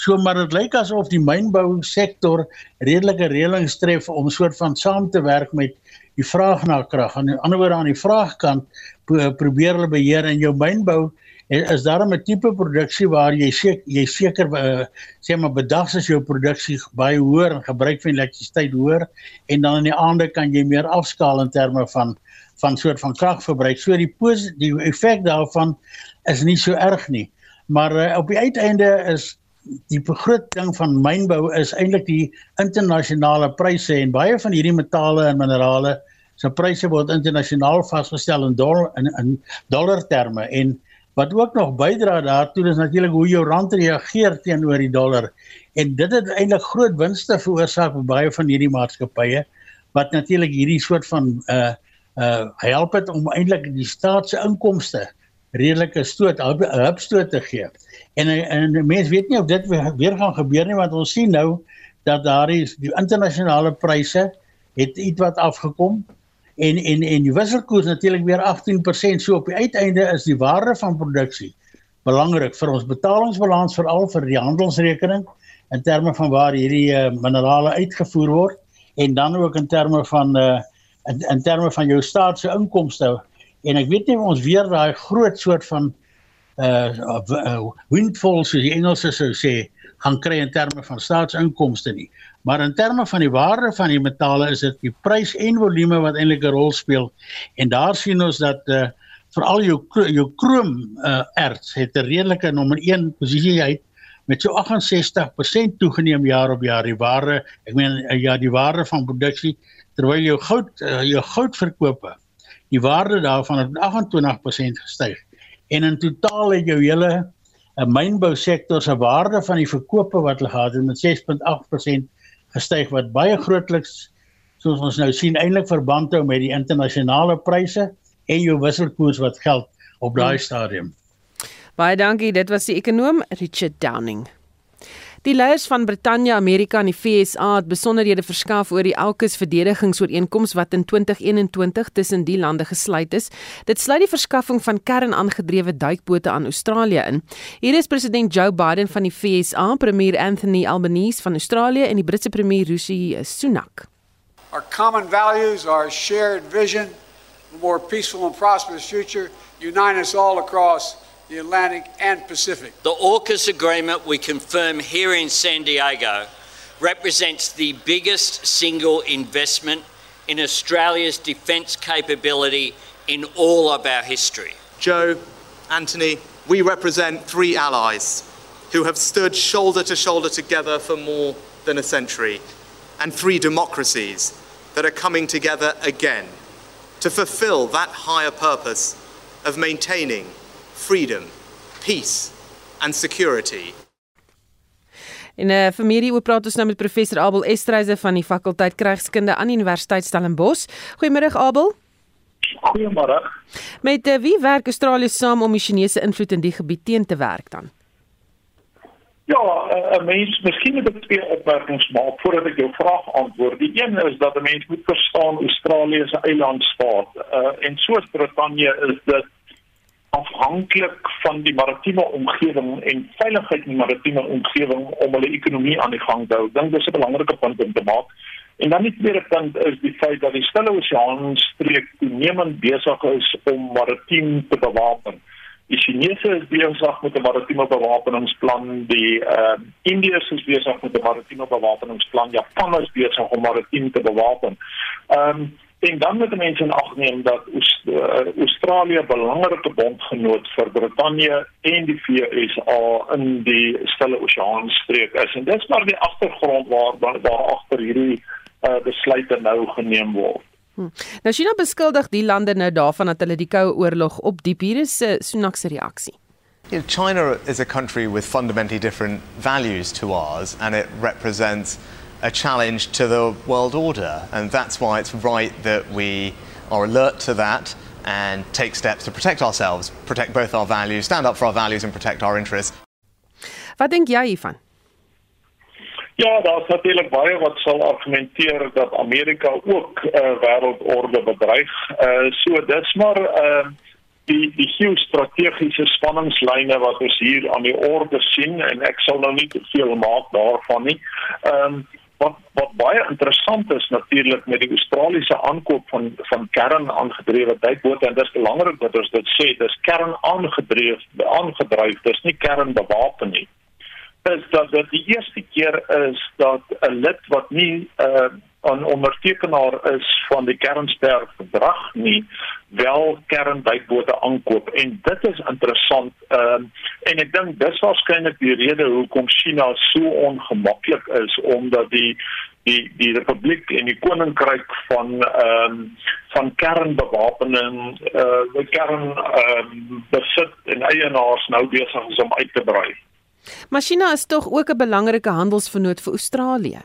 So maar dit lyk asof die mynbou sektor redelike reëlings tref om soort van saam te werk met die vraag na krag. Aan die ander woorde aan die vraagkant probeer hulle beheer in jou mynbou en is daar 'n tipe produksie waar jy seker jy seker uh, sê maar bedags is jou produksie baie hoër en gebruik van elektrisiteit hoër en dan in die aande kan jy meer afskaal in terme van van soort van kragverbruik. So die die effek daarvan is nie so erg nie. Maar uh, op die uiteinde is die groot ding van mynbou is eintlik die internasionale pryse en baie van hierdie metale en minerale se pryse word internasionaal vasgestel in dollar in, in dollar terme en wat ook nog bydra daartoe is natuurlik hoe jou rand reageer teenoor die dollar en dit het eintlik groot winste veroorsaak vir baie van hierdie maatskappye wat natuurlik hierdie soort van uh uh help het om eintlik die staat se inkomste redelike stoot hupstoot te gee. En en mense weet nie of dit weer gaan gebeur nie want ons sien nou dat daar is die internasionale pryse het ietwat afgekom en en en die wisselkoers natuurlik weer 18% so op die uiteinde is die waarde van produksie belangrik vir ons betalingsbalans veral vir die handelsrekening in terme van waar hierdie uh, minerale uitgevoer word en dan ook in terme van uh, in, in terme van jou staatse inkomste. En ek weet nie ons weer daai groot soort van uh windfall soos die Engelse sou sê gaan kry in terme van staatsinkomste nie Maar in terme van die waarde van die metale is dit die prys en volume wat eintlik 'n rol speel. En daar sien ons dat uh veral jou jou krom uh erts het 'n redelike nommer 1 posisie uit met so 68% toegeneem jaar op jaar die waarde. Ek meen uh, ja, die waarde van produksie terwyl jou goud uh, jou goudverkope die waarde daarvan het 28% gestyg. En in totaal het jou hele 'n uh, mynbou sektor se waarde van die verkope wat hulle gehad het met 6.8% gestyg wat baie grootliks soos ons nou sien eintlik verband hou met die internasionale pryse en jou wisselkoers wat geld op daai hmm. stadium. Baie dankie, dit was die ekonom Richard Downing. Die leiers van Brittanje, Amerika en die FSA het besonderhede verskaf oor die AUKUS verdedigingsooreenkoms wat in 2021 tussen die lande gesluit is. Dit sluit die verskaffing van kernaangedrewe duikbote aan Australië in. Hier is president Joe Biden van die FSA, premier Anthony Albanese van Australië en die Britse premier Rishi Sunak. Our common values, our shared vision, a more peaceful and prosperous future unite us all across the Atlantic and Pacific. The AUKUS agreement we confirm here in San Diego represents the biggest single investment in Australia's defence capability in all of our history. Joe, Anthony, we represent three allies who have stood shoulder to shoulder together for more than a century, and three democracies that are coming together again to fulfill that higher purpose of maintaining freedom, peace and security. In 'n uh, familie oor praat ons nou met professor Abel Estreise van die fakulteit Krygskunde aan die Universiteit Stellenbosch. Goeiemôre Abel. Goeiemôre. Met uh, wie werk Australië saam om die Chinese invloed in die gebied teen te werk dan? Ja, 'n uh, mens, miskien moet ek twee opmerkings maak voordat ek jou vraag antwoord. Die een is dat 'n mens moet verstaan Australië is 'n eilandstaat. Uh, en soos Brittanje is dit afhanklik van die maritieme omgewing en veiligheid in die maritieme omgewing om hulle ekonomie aan die gang te hou. Dink dis 'n belangrike punt om te maak. En dan die tweede punt is die feit dat die Stille Oseaan streek toenemend besig is om maritiem te bewapen. Die Chinese is besig met 'n maritieme bewapeningsplan, die uh Indiërs is besig met 'n maritieme bewapeningsplan, Japan is besig om maritiem te bewapen. Ehm um, En dan moet mense in ag neem dat uh, Australië 'n belangrike bondgenoot vir Brittanje en die VSA in die Stille Oseaan streek is. En dis maar die agtergrond waar waar agter hierdie uh, besluite nou geneem word. Hmm. Nou China beskuldig die lande nou daarvan dat hulle die koue oorlog op diep hier is uh, Sunak se reaksie. You know, China is a country with fundamentally different values to ours and it represents a challenge to the world order. And that's why it's right that we are alert to that and take steps to protect ourselves, protect both our values, stand up for our values and protect our interests. Wat dink jy hiervan? Ja, daar's natuurlik baie wat sal argumenteer dat Amerika ook 'n uh, wêreldorde bedreig. Uh so dis maar uh die die geostrategiese spanningslyne wat ons hier aan die orde sien en ek sal nou nie te veel maak daarvan nie. Ehm um, wat wat baie interessant is natuurlik met die Australiese aankoop van van kernaangedrewe duikbote en dit is belangrik dat ons dit sê, dis kernaangedrewe aangedryf, dis nie kernbewapen nie. Is dat dit die eerste keer is dat 'n lid wat nie 'n uh, 'n ondertekenaar is van die kernsterk verdrag nie wel kernbuitbote aankoop en dit is interessant um, en ek dink dis waarskynlik die rede hoekom China so ongemaklik is omdat die die die republiek en die koninkryk van ehm um, van kernbewapening eh uh, kern ehm um, besit en eienaars nou besig is om uit te brei. Maar China is tog ook 'n belangrike handelsvernoot vir Australië.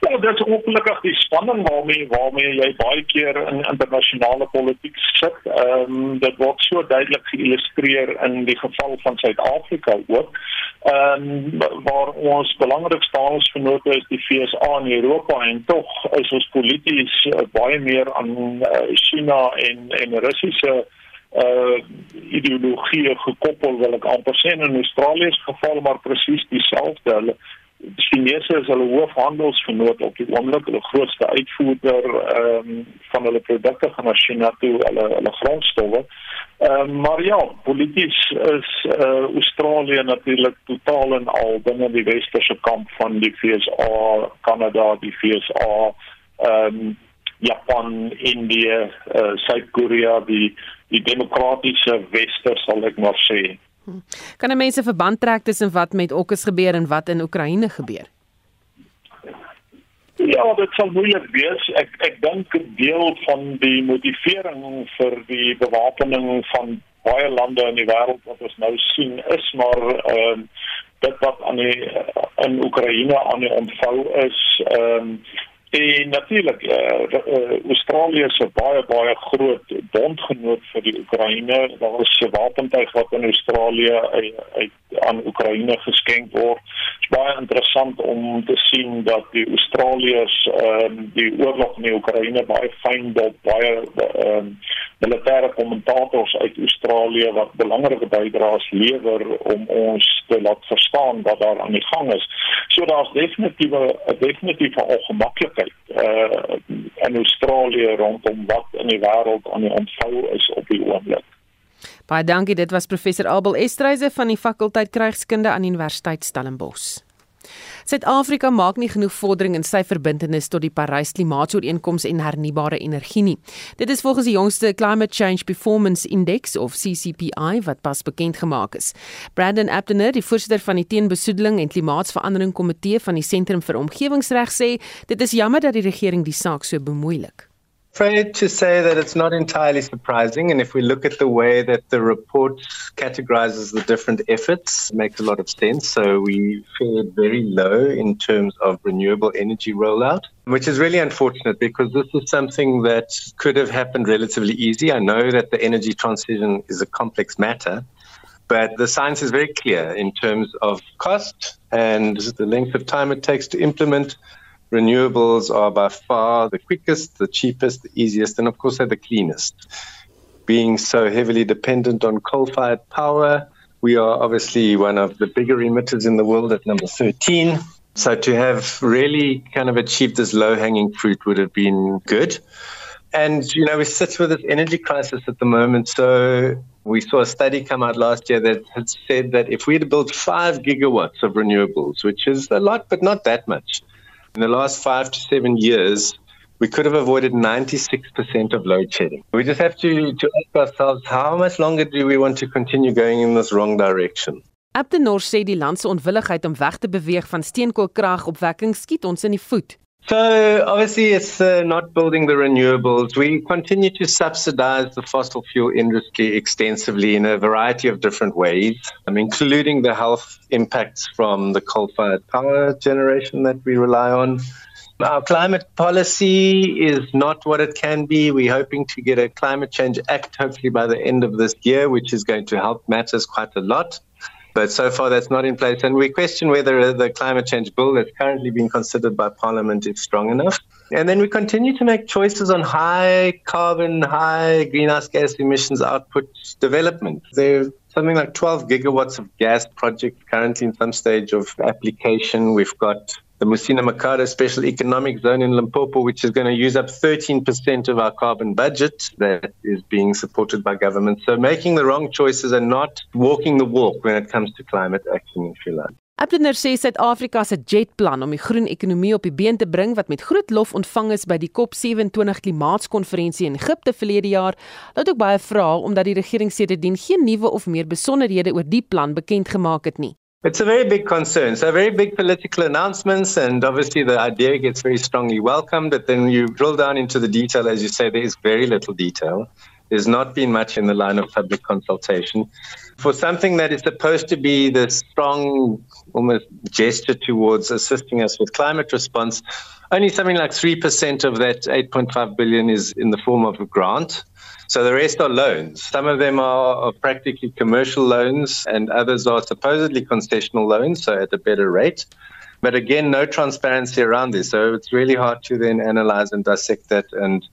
Ja, dit is ongelukkig die spanning waarmee waarmee jy baie keer in internasionale politiek sit. Ehm um, dit word so duidelik geïllustreer in die geval van Suid-Afrika ook. Ehm um, waar ons belangrikste handelsvernoot is die FSA in Europa en tog is ons polities uh, baie meer aan uh, China en en Russiese uh ideologie gekoppel wil ek amper sê in Australië se geval maar presies dieselfde. Hulle Chinese is hulle hoofhandelsvernoot op die oomblik, hulle grootste uitvoerder ehm um, van hulle produkte gaan na China toe, hulle hulle grondstowwe. Ehm um, maar ja, polities is uh Australië natuurlik totaal en al binne die westerse kamp van die VSA, Kanada, die VSA ehm um, Japan, Indië, uh, Suid-Korea, die die demokratiese weste sal ek maar sê. Kan 'n mens 'n verband trek tussen wat met Okkes gebeur en wat in Oekraïne gebeur? Ja, dit sal moeilik wees. Ek ek dink 'n deel van die motivering vir die bewapening van baie lande in die wêreld wat ons nou sien is maar ehm uh, dit wat aan die in Oekraïne aan die ontvou is ehm um, En natuurlik eh uh, uh, Australië 'n baie baie groot bondgenoot vir die Oekraïne. Daar is 'n wapentuig wat in Australië uit, uit aan Oekraïne geskenk word. Dit is baie interessant om te sien dat die Australiërs ehm um, die oorlog in die Oekraïne baie fyn dop baie ehm um, militêre kommentators uit Australië wat belangrike bydraes lewer om ons te laat verstaan wat daar aan die gang is. So daar's definitief 'n definitiewe ongemaklikheid uh in Australië rondom wat in die wêreld aan die ontvou is op die oomblik. Baie dankie, dit was professor Abel Estreise van die fakulteit Krygskunde aan Universiteit Stellenbosch. Suid-Afrika maak nie genoeg vordering in sy verbintenis tot die Parys Klimaatsooreenkoms en hernubare energie nie. Dit is volgens die jongste Climate Change Performance Index of CCPI wat pas bekend gemaak is. Brandon Abdener, die voorsitter van die Teenbesoedeling en Klimaatsverandering Komitee van die Sentrum vir Omgewingsreg sê, dit is jammer dat die regering die saak so bemoeilik afraid to say that it's not entirely surprising. And if we look at the way that the report categorizes the different efforts, it makes a lot of sense. So we fared very low in terms of renewable energy rollout, which is really unfortunate because this is something that could have happened relatively easy. I know that the energy transition is a complex matter. But the science is very clear in terms of cost and the length of time it takes to implement renewables are by far the quickest, the cheapest, the easiest, and of course, they're the cleanest. Being so heavily dependent on coal fired power, we are obviously one of the bigger emitters in the world at number 13. So to have really kind of achieved this low hanging fruit would have been good. And, you know, we sit with this energy crisis at the moment. So we saw a study come out last year that had said that if we had built five gigawatts of renewables, which is a lot, but not that much, in the last five to seven years, we could have avoided 96% of load shedding. We just have to, to ask ourselves how much longer do we want to continue going in this wrong direction? Abdenor sê die land se onwilligheid om weg te beweeg van steenkoolkragopwekking skiet ons in die voet. So obviously, it's uh, not building the renewables. We continue to subsidize the fossil fuel industry extensively in a variety of different ways, um, including the health impacts from the coal-fired power generation that we rely on. Our climate policy is not what it can be. We're hoping to get a climate change act hopefully by the end of this year, which is going to help matters quite a lot. But so far, that's not in place. And we question whether the climate change bill that's currently being considered by Parliament is strong enough. And then we continue to make choices on high carbon, high greenhouse gas emissions output development. There's something like 12 gigawatts of gas projects currently in some stage of application. We've got the Musina Makata Special Economic Zone in Limpopo, which is going to use up 13% of our carbon budget that is being supported by government. So making the wrong choices and not walking the walk when it comes to climate action, if you like. Abdener sê Suid-Afrika se jetplan om die groen ekonomie op die been te bring wat met groot lof ontvang is by die COP27 klimaatskonferensie in Egipte verlede jaar, laat ook baie vra omdat die regering sedertdien geen nuwe of meer besonderhede oor die plan bekend gemaak het nie. It's a very big concern. So, very big political announcements, and obviously the idea gets very strongly welcomed. But then you drill down into the detail, as you say, there is very little detail. There's not been much in the line of public consultation. For something that is supposed to be the strong, almost gesture towards assisting us with climate response, only something like 3% of that 8.5 billion is in the form of a grant. So the rest are loans. Some of them are, are, practically commercial loans, and others are supposedly concessional loans, so at a better rate. But again, no transparency around this. So it's really hard to then analyze and dissect that and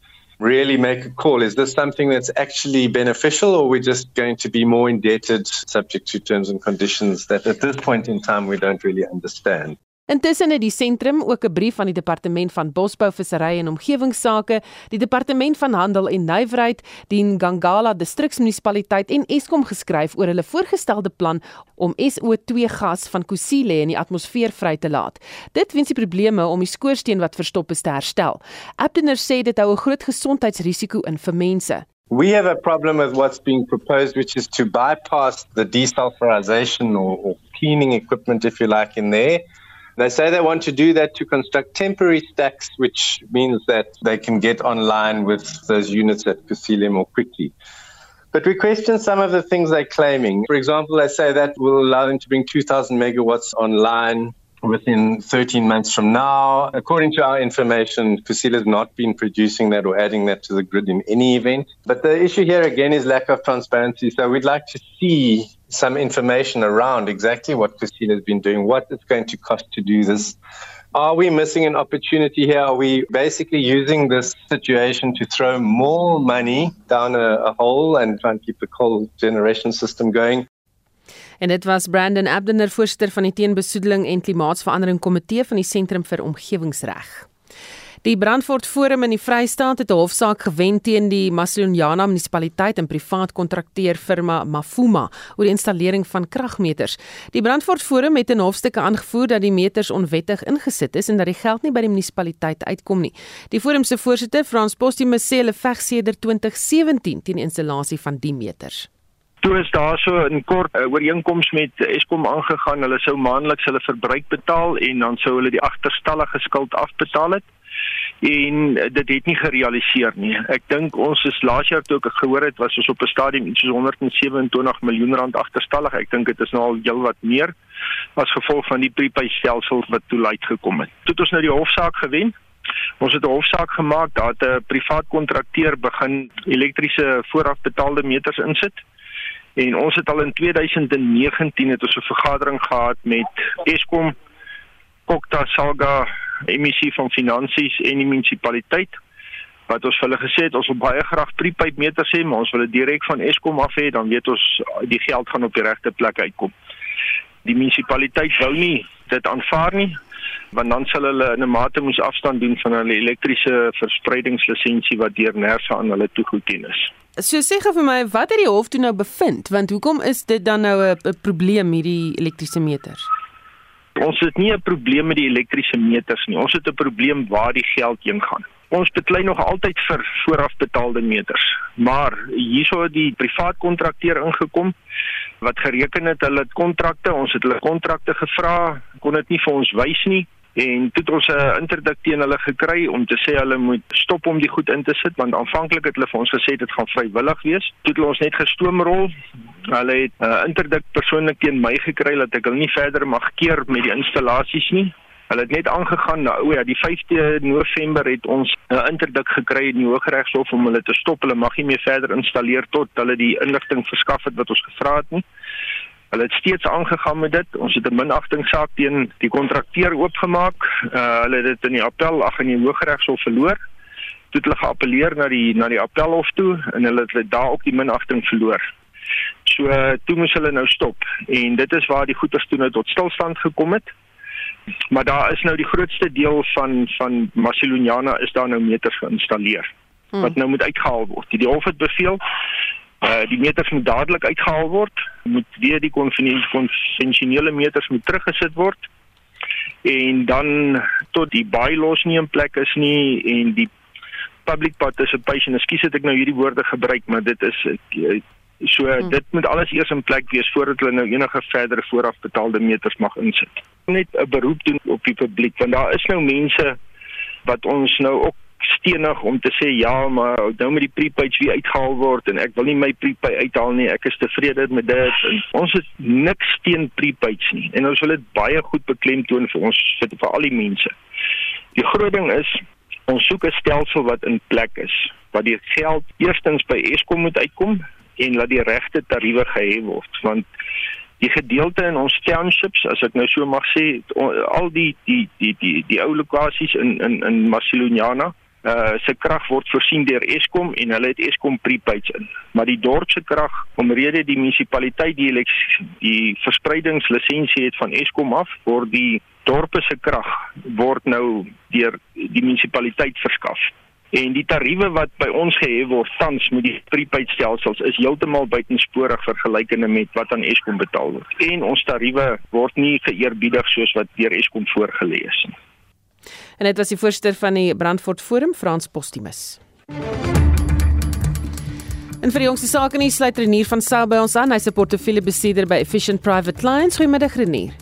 really make a call. Is this something that's actually beneficial, or we're we just going to be more indebted subject to terms and conditions that at this point in time we don't really understand? Intussen het die sentrum ook 'n brief aan die departement van Bosbou, Visserry en Omgewingsake, die departement van Handel en Nywerheid, die Ngangala distriksmunisipaliteit en Eskom geskryf oor hulle voorgestelde plan om SO2 gas van Kusile in die atmosfeer vry te laat. Dit wens die probleme om die skoorsteen wat verstop is te herstel. Abdener sê dit hou 'n groot gesondheidsrisiko in vir mense. We have a problem with what's being proposed, which is to bypass the desulfurization or, or cleaning equipment, if you like, in there. They say they want to do that to construct temporary stacks, which means that they can get online with those units at Kusile more quickly. But we question some of the things they're claiming. For example, they say that will allow them to bring 2,000 megawatts online within 13 months from now. According to our information, Kusile has not been producing that or adding that to the grid in any event. But the issue here again is lack of transparency. So we'd like to see some information around exactly what Kusile has been doing, what it's going to cost to do this. Are we missing an opportunity here? Are we basically using this situation to throw more money down a, a hole and try and keep the coal generation system going? En dit was Brandon Abdener voorsitter van die teenbesoedeling en klimaatsverandering komitee van die Sentrum vir Omgewingsreg. Die Brandfort Forum in die Vrystaat het 'n hofsaak gewen teen die Masilonyana munisipaliteit en privaat kontrakteur firma Mafuma oor die installering van kragmeters. Die Brandfort Forum het in hofstukke aangevoer dat die meters onwettig ingesit is en dat die geld nie by die munisipaliteit uitkom nie. Die forum se voorsitter, Frans Postumus, sê hulle veg sedert 2017 teen die installasie van die meters toe is daar so 'n kort uh, ooreenkoms met Eskom aangegaan. Hulle sou maandeliks hulle verbruik betaal en dan sou hulle die agterstallige skuld afbetaal het. En uh, dit het nie gerealiseer nie. Ek dink ons is laas jaar toe ek gehoor het was ons op 'n stadium iets soos 127 miljoen rand agterstallig. Ek dink dit is nou al heelwat meer as gevolg van die prepaid stelsel wat toe uitgekom het. Toe het ons nou die hofsaak gewen. Ons het 'n hofsaak gemaak dat 'n privaat kontrakteur begin elektriese voorafbetaalde meters insit. En ons het al in 2019 het ons 'n vergadering gehad met Eskom, Kokta Saga, emissie van finansies en die munisipaliteit wat ons vir hulle gesê het ons wil baie graag prepaid meters hê, maar ons wil dit direk van Eskom af hê, dan weet ons die geld gaan op die regte plek uitkom. Die munisipaliteit wou nie dit aanvaar nie want dan sal hulle in 'n mate moes afstand doen van hulle elektriese verspreidingslisensie wat deur Nersa aan hulle toegeken is. So sê gou vir my, wat het die hof toe nou bevind? Want hoekom is dit dan nou 'n probleem hierdie elektriese meters? Ons het nie 'n probleem met die elektriese meters nie. Ons het 'n probleem waar die geld heen gaan. Ons beklei nog altyd vir voorafbetaalde meters, maar hierso het die privaat kontrakteur ingekom wat gereken het hulle kontrakte, ons het hulle kontrakte gevra, kon dit nie vir ons wys nie en toe het ons 'n interdik teen hulle gekry om te sê hulle moet stop om die goed in te sit want aanvanklik het hulle vir ons gesê dit gaan vrywillig wees. Toe het hulle ons net gestoomrol. Hulle het 'n uh, interdik persoonlik teen my gekry dat ek hulle nie verder mag keer met die installasies nie. Hulle het net aangegaan nou o ja, die 5de November het ons 'n uh, interdik gekry in die Hooggeregshof om hulle te stop. Hulle mag nie meer verder installeer tot hulle die inligting verskaf het wat ons gevra het nie. Hulle het steeds aangegaan met dit. Ons het 'n minagtingsaak teen die kontrakteur oopgemaak. Uh hulle het dit in die appel ag in die Hooggeregshof verloor. Toe het hulle geappeleer na die na die appelhof toe en hulle het daar ook die minagting verloor. So toe moes hulle nou stop en dit is waar die goeder toe nou tot stilstand gekom het. Maar daar is nou die grootste deel van van Masiloniana is daar nou meters geïnstalleer hmm. wat nou moet uitgehaal word. Die hof het beveel uh die meters moet dadelik uitgehaal word, moet weer die konvensionele meters moet teruggesit word en dan tot die bylaws nie in plek is nie en die public participation, ekskuus het ek nou hierdie woorde gebruik, maar dit is ek, So hmm. dit moet alles eers in plek wees voordat hulle nou enige verdere voorafbetaalde meters mag insit. Net 'n beroep doen op die publiek want daar is nou mense wat ons nou ook stenig om te sê ja, maar nou moet die prepaid weer uitgehaal word en ek wil nie my prepaid uithaal nie. Ek is tevrede met dit. En ons het niks teen prepaids nie en ons wil dit baie goed beklemtoon vir ons vir, vir al die mense. Die groot ding is ons soek 'n stelsel wat in plek is wat die geld eerstens by Eskom moet uitkom en laat die regte tariewe gehef word want die gedeelte in ons townships as ek nou so mag sê al die die die die die ou lokasies in in in Masiloniana uh se krag word voorsien deur Eskom en hulle het Eskom prepaids in. Maar die dorp se krag omrede die munisipaliteit die die verspreidingslisensie het van Eskom af word die dorpe se krag word nou deur die munisipaliteit verskaf en die tariewe wat by ons gehef word tans met die prepaid stelsels is heeltemal buitensporig vergelykende met wat aan Eskom betaal word. En ons tariewe word nie geëerbiedig soos wat deur Eskom voorgelê is nie. En dit was die voorsteur van die Brandfort Forum, Frans Postumus. En vir die jongste sake nuus sluit Renier van Sail by ons aan. Hy se portefeulje besitter by Efficient Private Clients. Goeiemiddag Renier.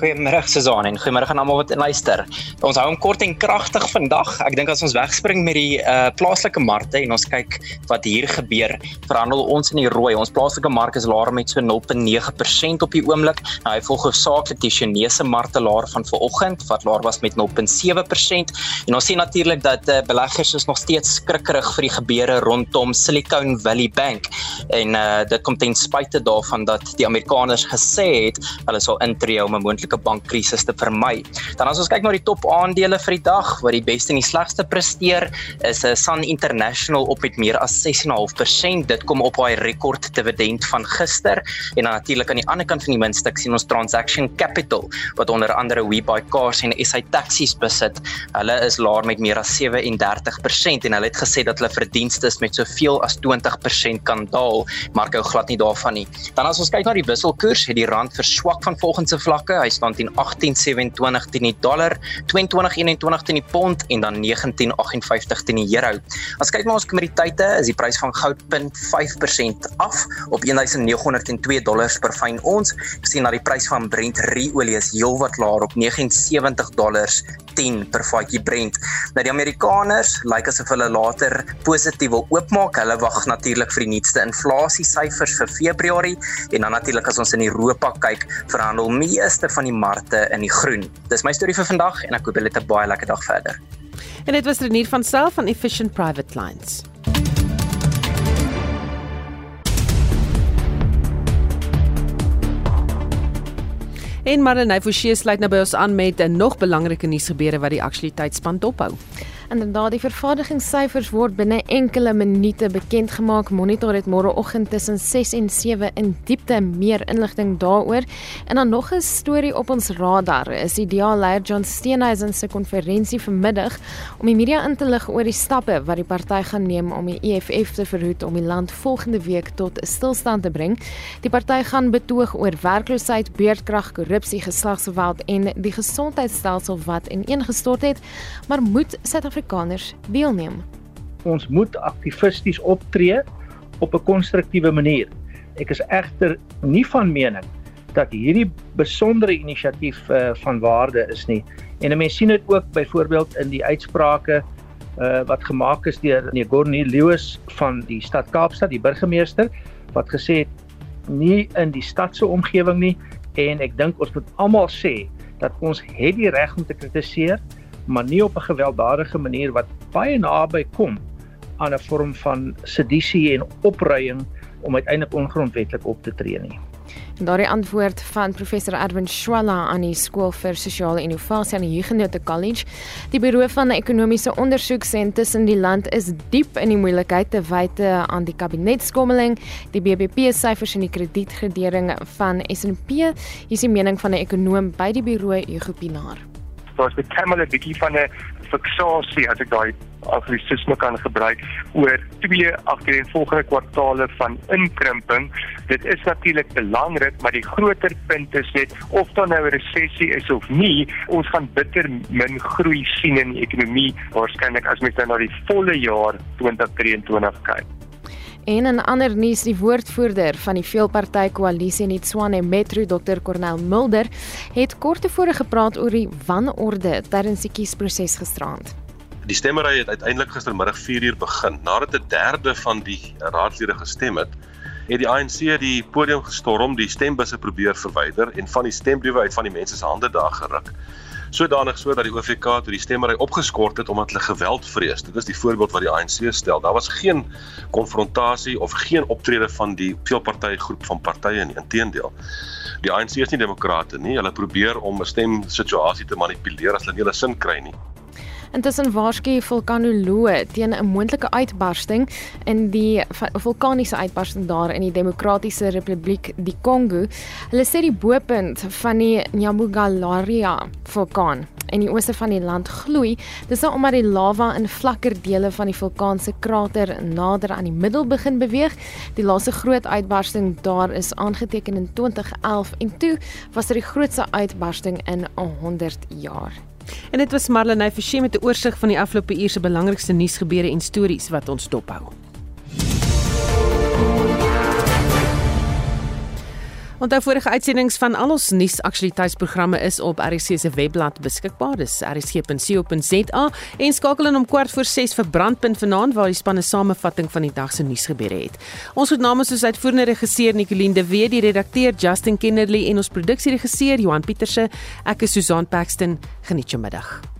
Goeiemôre Susan en goeiemôre aan almal wat luister. Ons hou hom kort en kragtig vandag. Ek dink as ons wegspring met die uh plaaslike markte en ons kyk wat hier gebeur, verhandel ons in die rooi. Ons plaaslike mark is laer met so 0.9% op die oomblik. Nou hy volg hoofsaaklik die Chinese markte laer van vanoggend wat laer was met 0.7% en ons sien natuurlik dat uh, beleggers is nog steeds skrikkerig vir die gebeure rondom Silicon Valley Bank en uh dit kom ten spyte daarvan dat die Amerikaners gesê het hulle sal intree om 'n moontlike bankkrisis te vermy. Dan as ons kyk na die top aandele vir die dag, wat die beste en die slegste presteer, is uh, Sun International op met meer as 6.5%. Dit kom op haar rekord dividend van gister en dan natuurlik aan die ander kant van die muntstuk sien ons Transaction Capital wat onder andere WeBuyCars en SA Taxis besit. Hulle is laer met meer as 37% en hulle het gesê dat hulle verdienste met soveel as 20% kan daal, maar ek hou glad nie daarvan nie. Dan as ons kyk na die wisselkoers, het die rand verswak van volgens se vlakke. Hy staan teen 18.27 teen die dollar, 22.21 teen die pond en dan 19.58 teen die euro. As kyk na ons kommoditeite, is die prys van goud 0.5% af op 1902 dollars per fyn ons. Ons sien dat die prys van Brent ruolie is heelwat laer op 79 dollars 10 per vatjie Brent. Nou die Amerikaners lyk like asof hulle later positief wil oopmaak. Hulle wag natuurlik vir die nuutste inflasie syfers vir Februarie en dan natuurlik as ons in Europa kyk, verhandel meeste van die markte in die groen. Dis my storie vir vandag en ek hoop julle het 'n baie lekker dag verder. En dit was Renier van Self van Efficient Private Lines. En Marlenae Forsie sluit nou by ons aan met 'n nog belangrike nuusgebeure wat die aktualiteitsspan dophou. Inderdaad, die vervaardigingssyfers word binne enkele minute bekend gemaak. Monitor het môreoggend tussen 6 en 7 in diepte meer inligting daaroor. En dan nog 'n storie op ons radar. Is die DA-leier John Steenhuisen se konferensie vanmiddag om die media in te lig oor die stappe wat die party gaan neem om die EFF te verhoed om die land volgende week tot 'n stilstand te bring. Die party gaan betoog oor werkloosheid, beerdkrag, korrupsie, geslagsgeweld en die gesondheidstelsel wat ineengestort het, maar moet Suid-Afrika Suid-Afrikaners deelneem. Ons moet aktivisties optree op 'n konstruktiewe manier. Ek is egter nie van mening dat hierdie besondere inisiatief uh, van waarde is nie. En mense sien dit ook byvoorbeeld in die uitsprake uh, wat gemaak is deur Gornie Lewis van die stad Kaapstad, die burgemeester, wat gesê het nie in die stad se omgewing nie en ek dink ons moet almal sê dat ons het die reg om te kritiseer, maar nie op 'n gewelddadige manier wat baie naby kom aan 'n vorm van sedisie en opruiing om uiteindelik ongrondwettig op te tree nie. En daardie antwoord van professor Erwin Schwalla aan die skool vir sosiale innovasie aan die Huguenot College. Die Buro van Ekonomiese Ondersoek sê intussen die land is diep in die moeilikheid te wyte aan die kabinetskommeling, die BBP syfers en die kredietgradering van S&P. Hier is die mening van 'n ekonoom by die Buro Hugo Pinaar. Daar's met Kamala 'n bietjie van 'n fiksasie as ek daai anglisisme kan gebruik oor twee agtereenvolgende kwartaale van inkrimping. Dit is natuurlik belangrik, maar die groter punt is net of daar nou 'n resessie is of nie, ons gaan bitter min groei sien in die ekonomie waarskynlik as mens nou na die volle jaar 2023 kyk. En 'n ander nuus, die woordvoerder van die veelparty koalisie in Tshwane Metro, Dr. Cornel Mulder, het kort tevore gepraat oor die wanorde tydens die kiesproses gisterand. Die stemmery het uiteindelik gistermiddag 4uur begin. Nadat 'n derde van die raadslede gestem het, het die ANC die podium gestorm, die stembusse probeer verwyder en van die stembriewe uit van die mense se hande daar geruk sodanig so dat die OFK toe die stemmery opgeskort het omdat hulle geweld vrees. Dit is die voorbeeld wat die ANC stel. Daar was geen konfrontasie of geen optrede van die veelpartytjie van partye nie. Inteendeel. Die ANC is nie demokrate nie. Hulle probeer om 'n stemsituasie te manipuleer as hulle nie hulle sin kry nie. Intussen waarsku vulkanoloë teen 'n moontlike uitbarsting in die vulkaniese uitbarsting daar in die Demokratiese Republiek die Kongo. Hulle sê die boepunt van die Nyamugalaria vulkaan in die ooste van die land gloei. Dis nou omdat die lava in vlakker dele van die vulkaan se krater nader aan die middel begin beweeg. Die laaste groot uitbarsting daar is aangeteken in 2011 en toe was dit die grootste uitbarsting in 100 jaar. En dit was Marlenae Forsie met 'n oorsig van die afgelope uur se belangrikste nuusgebeure en stories wat ons dophou. Onthou vorige uitsendings van al ons nuusaktualiteitsprogramme is op RC se webblad beskikbaar. Dis rc.co.za en skakel in om kwart voor 6 vir Brandpunt vanaand waar die spanne samevatting van die dag se nuus gebeure het. Ons het namens ons uitvoerende regisseur Nicoline de Wet, die redakteur Justin Kennerly en ons produksieregisseur Johan Pieterse. Ek is Susan Paxton. Geniet jou middag.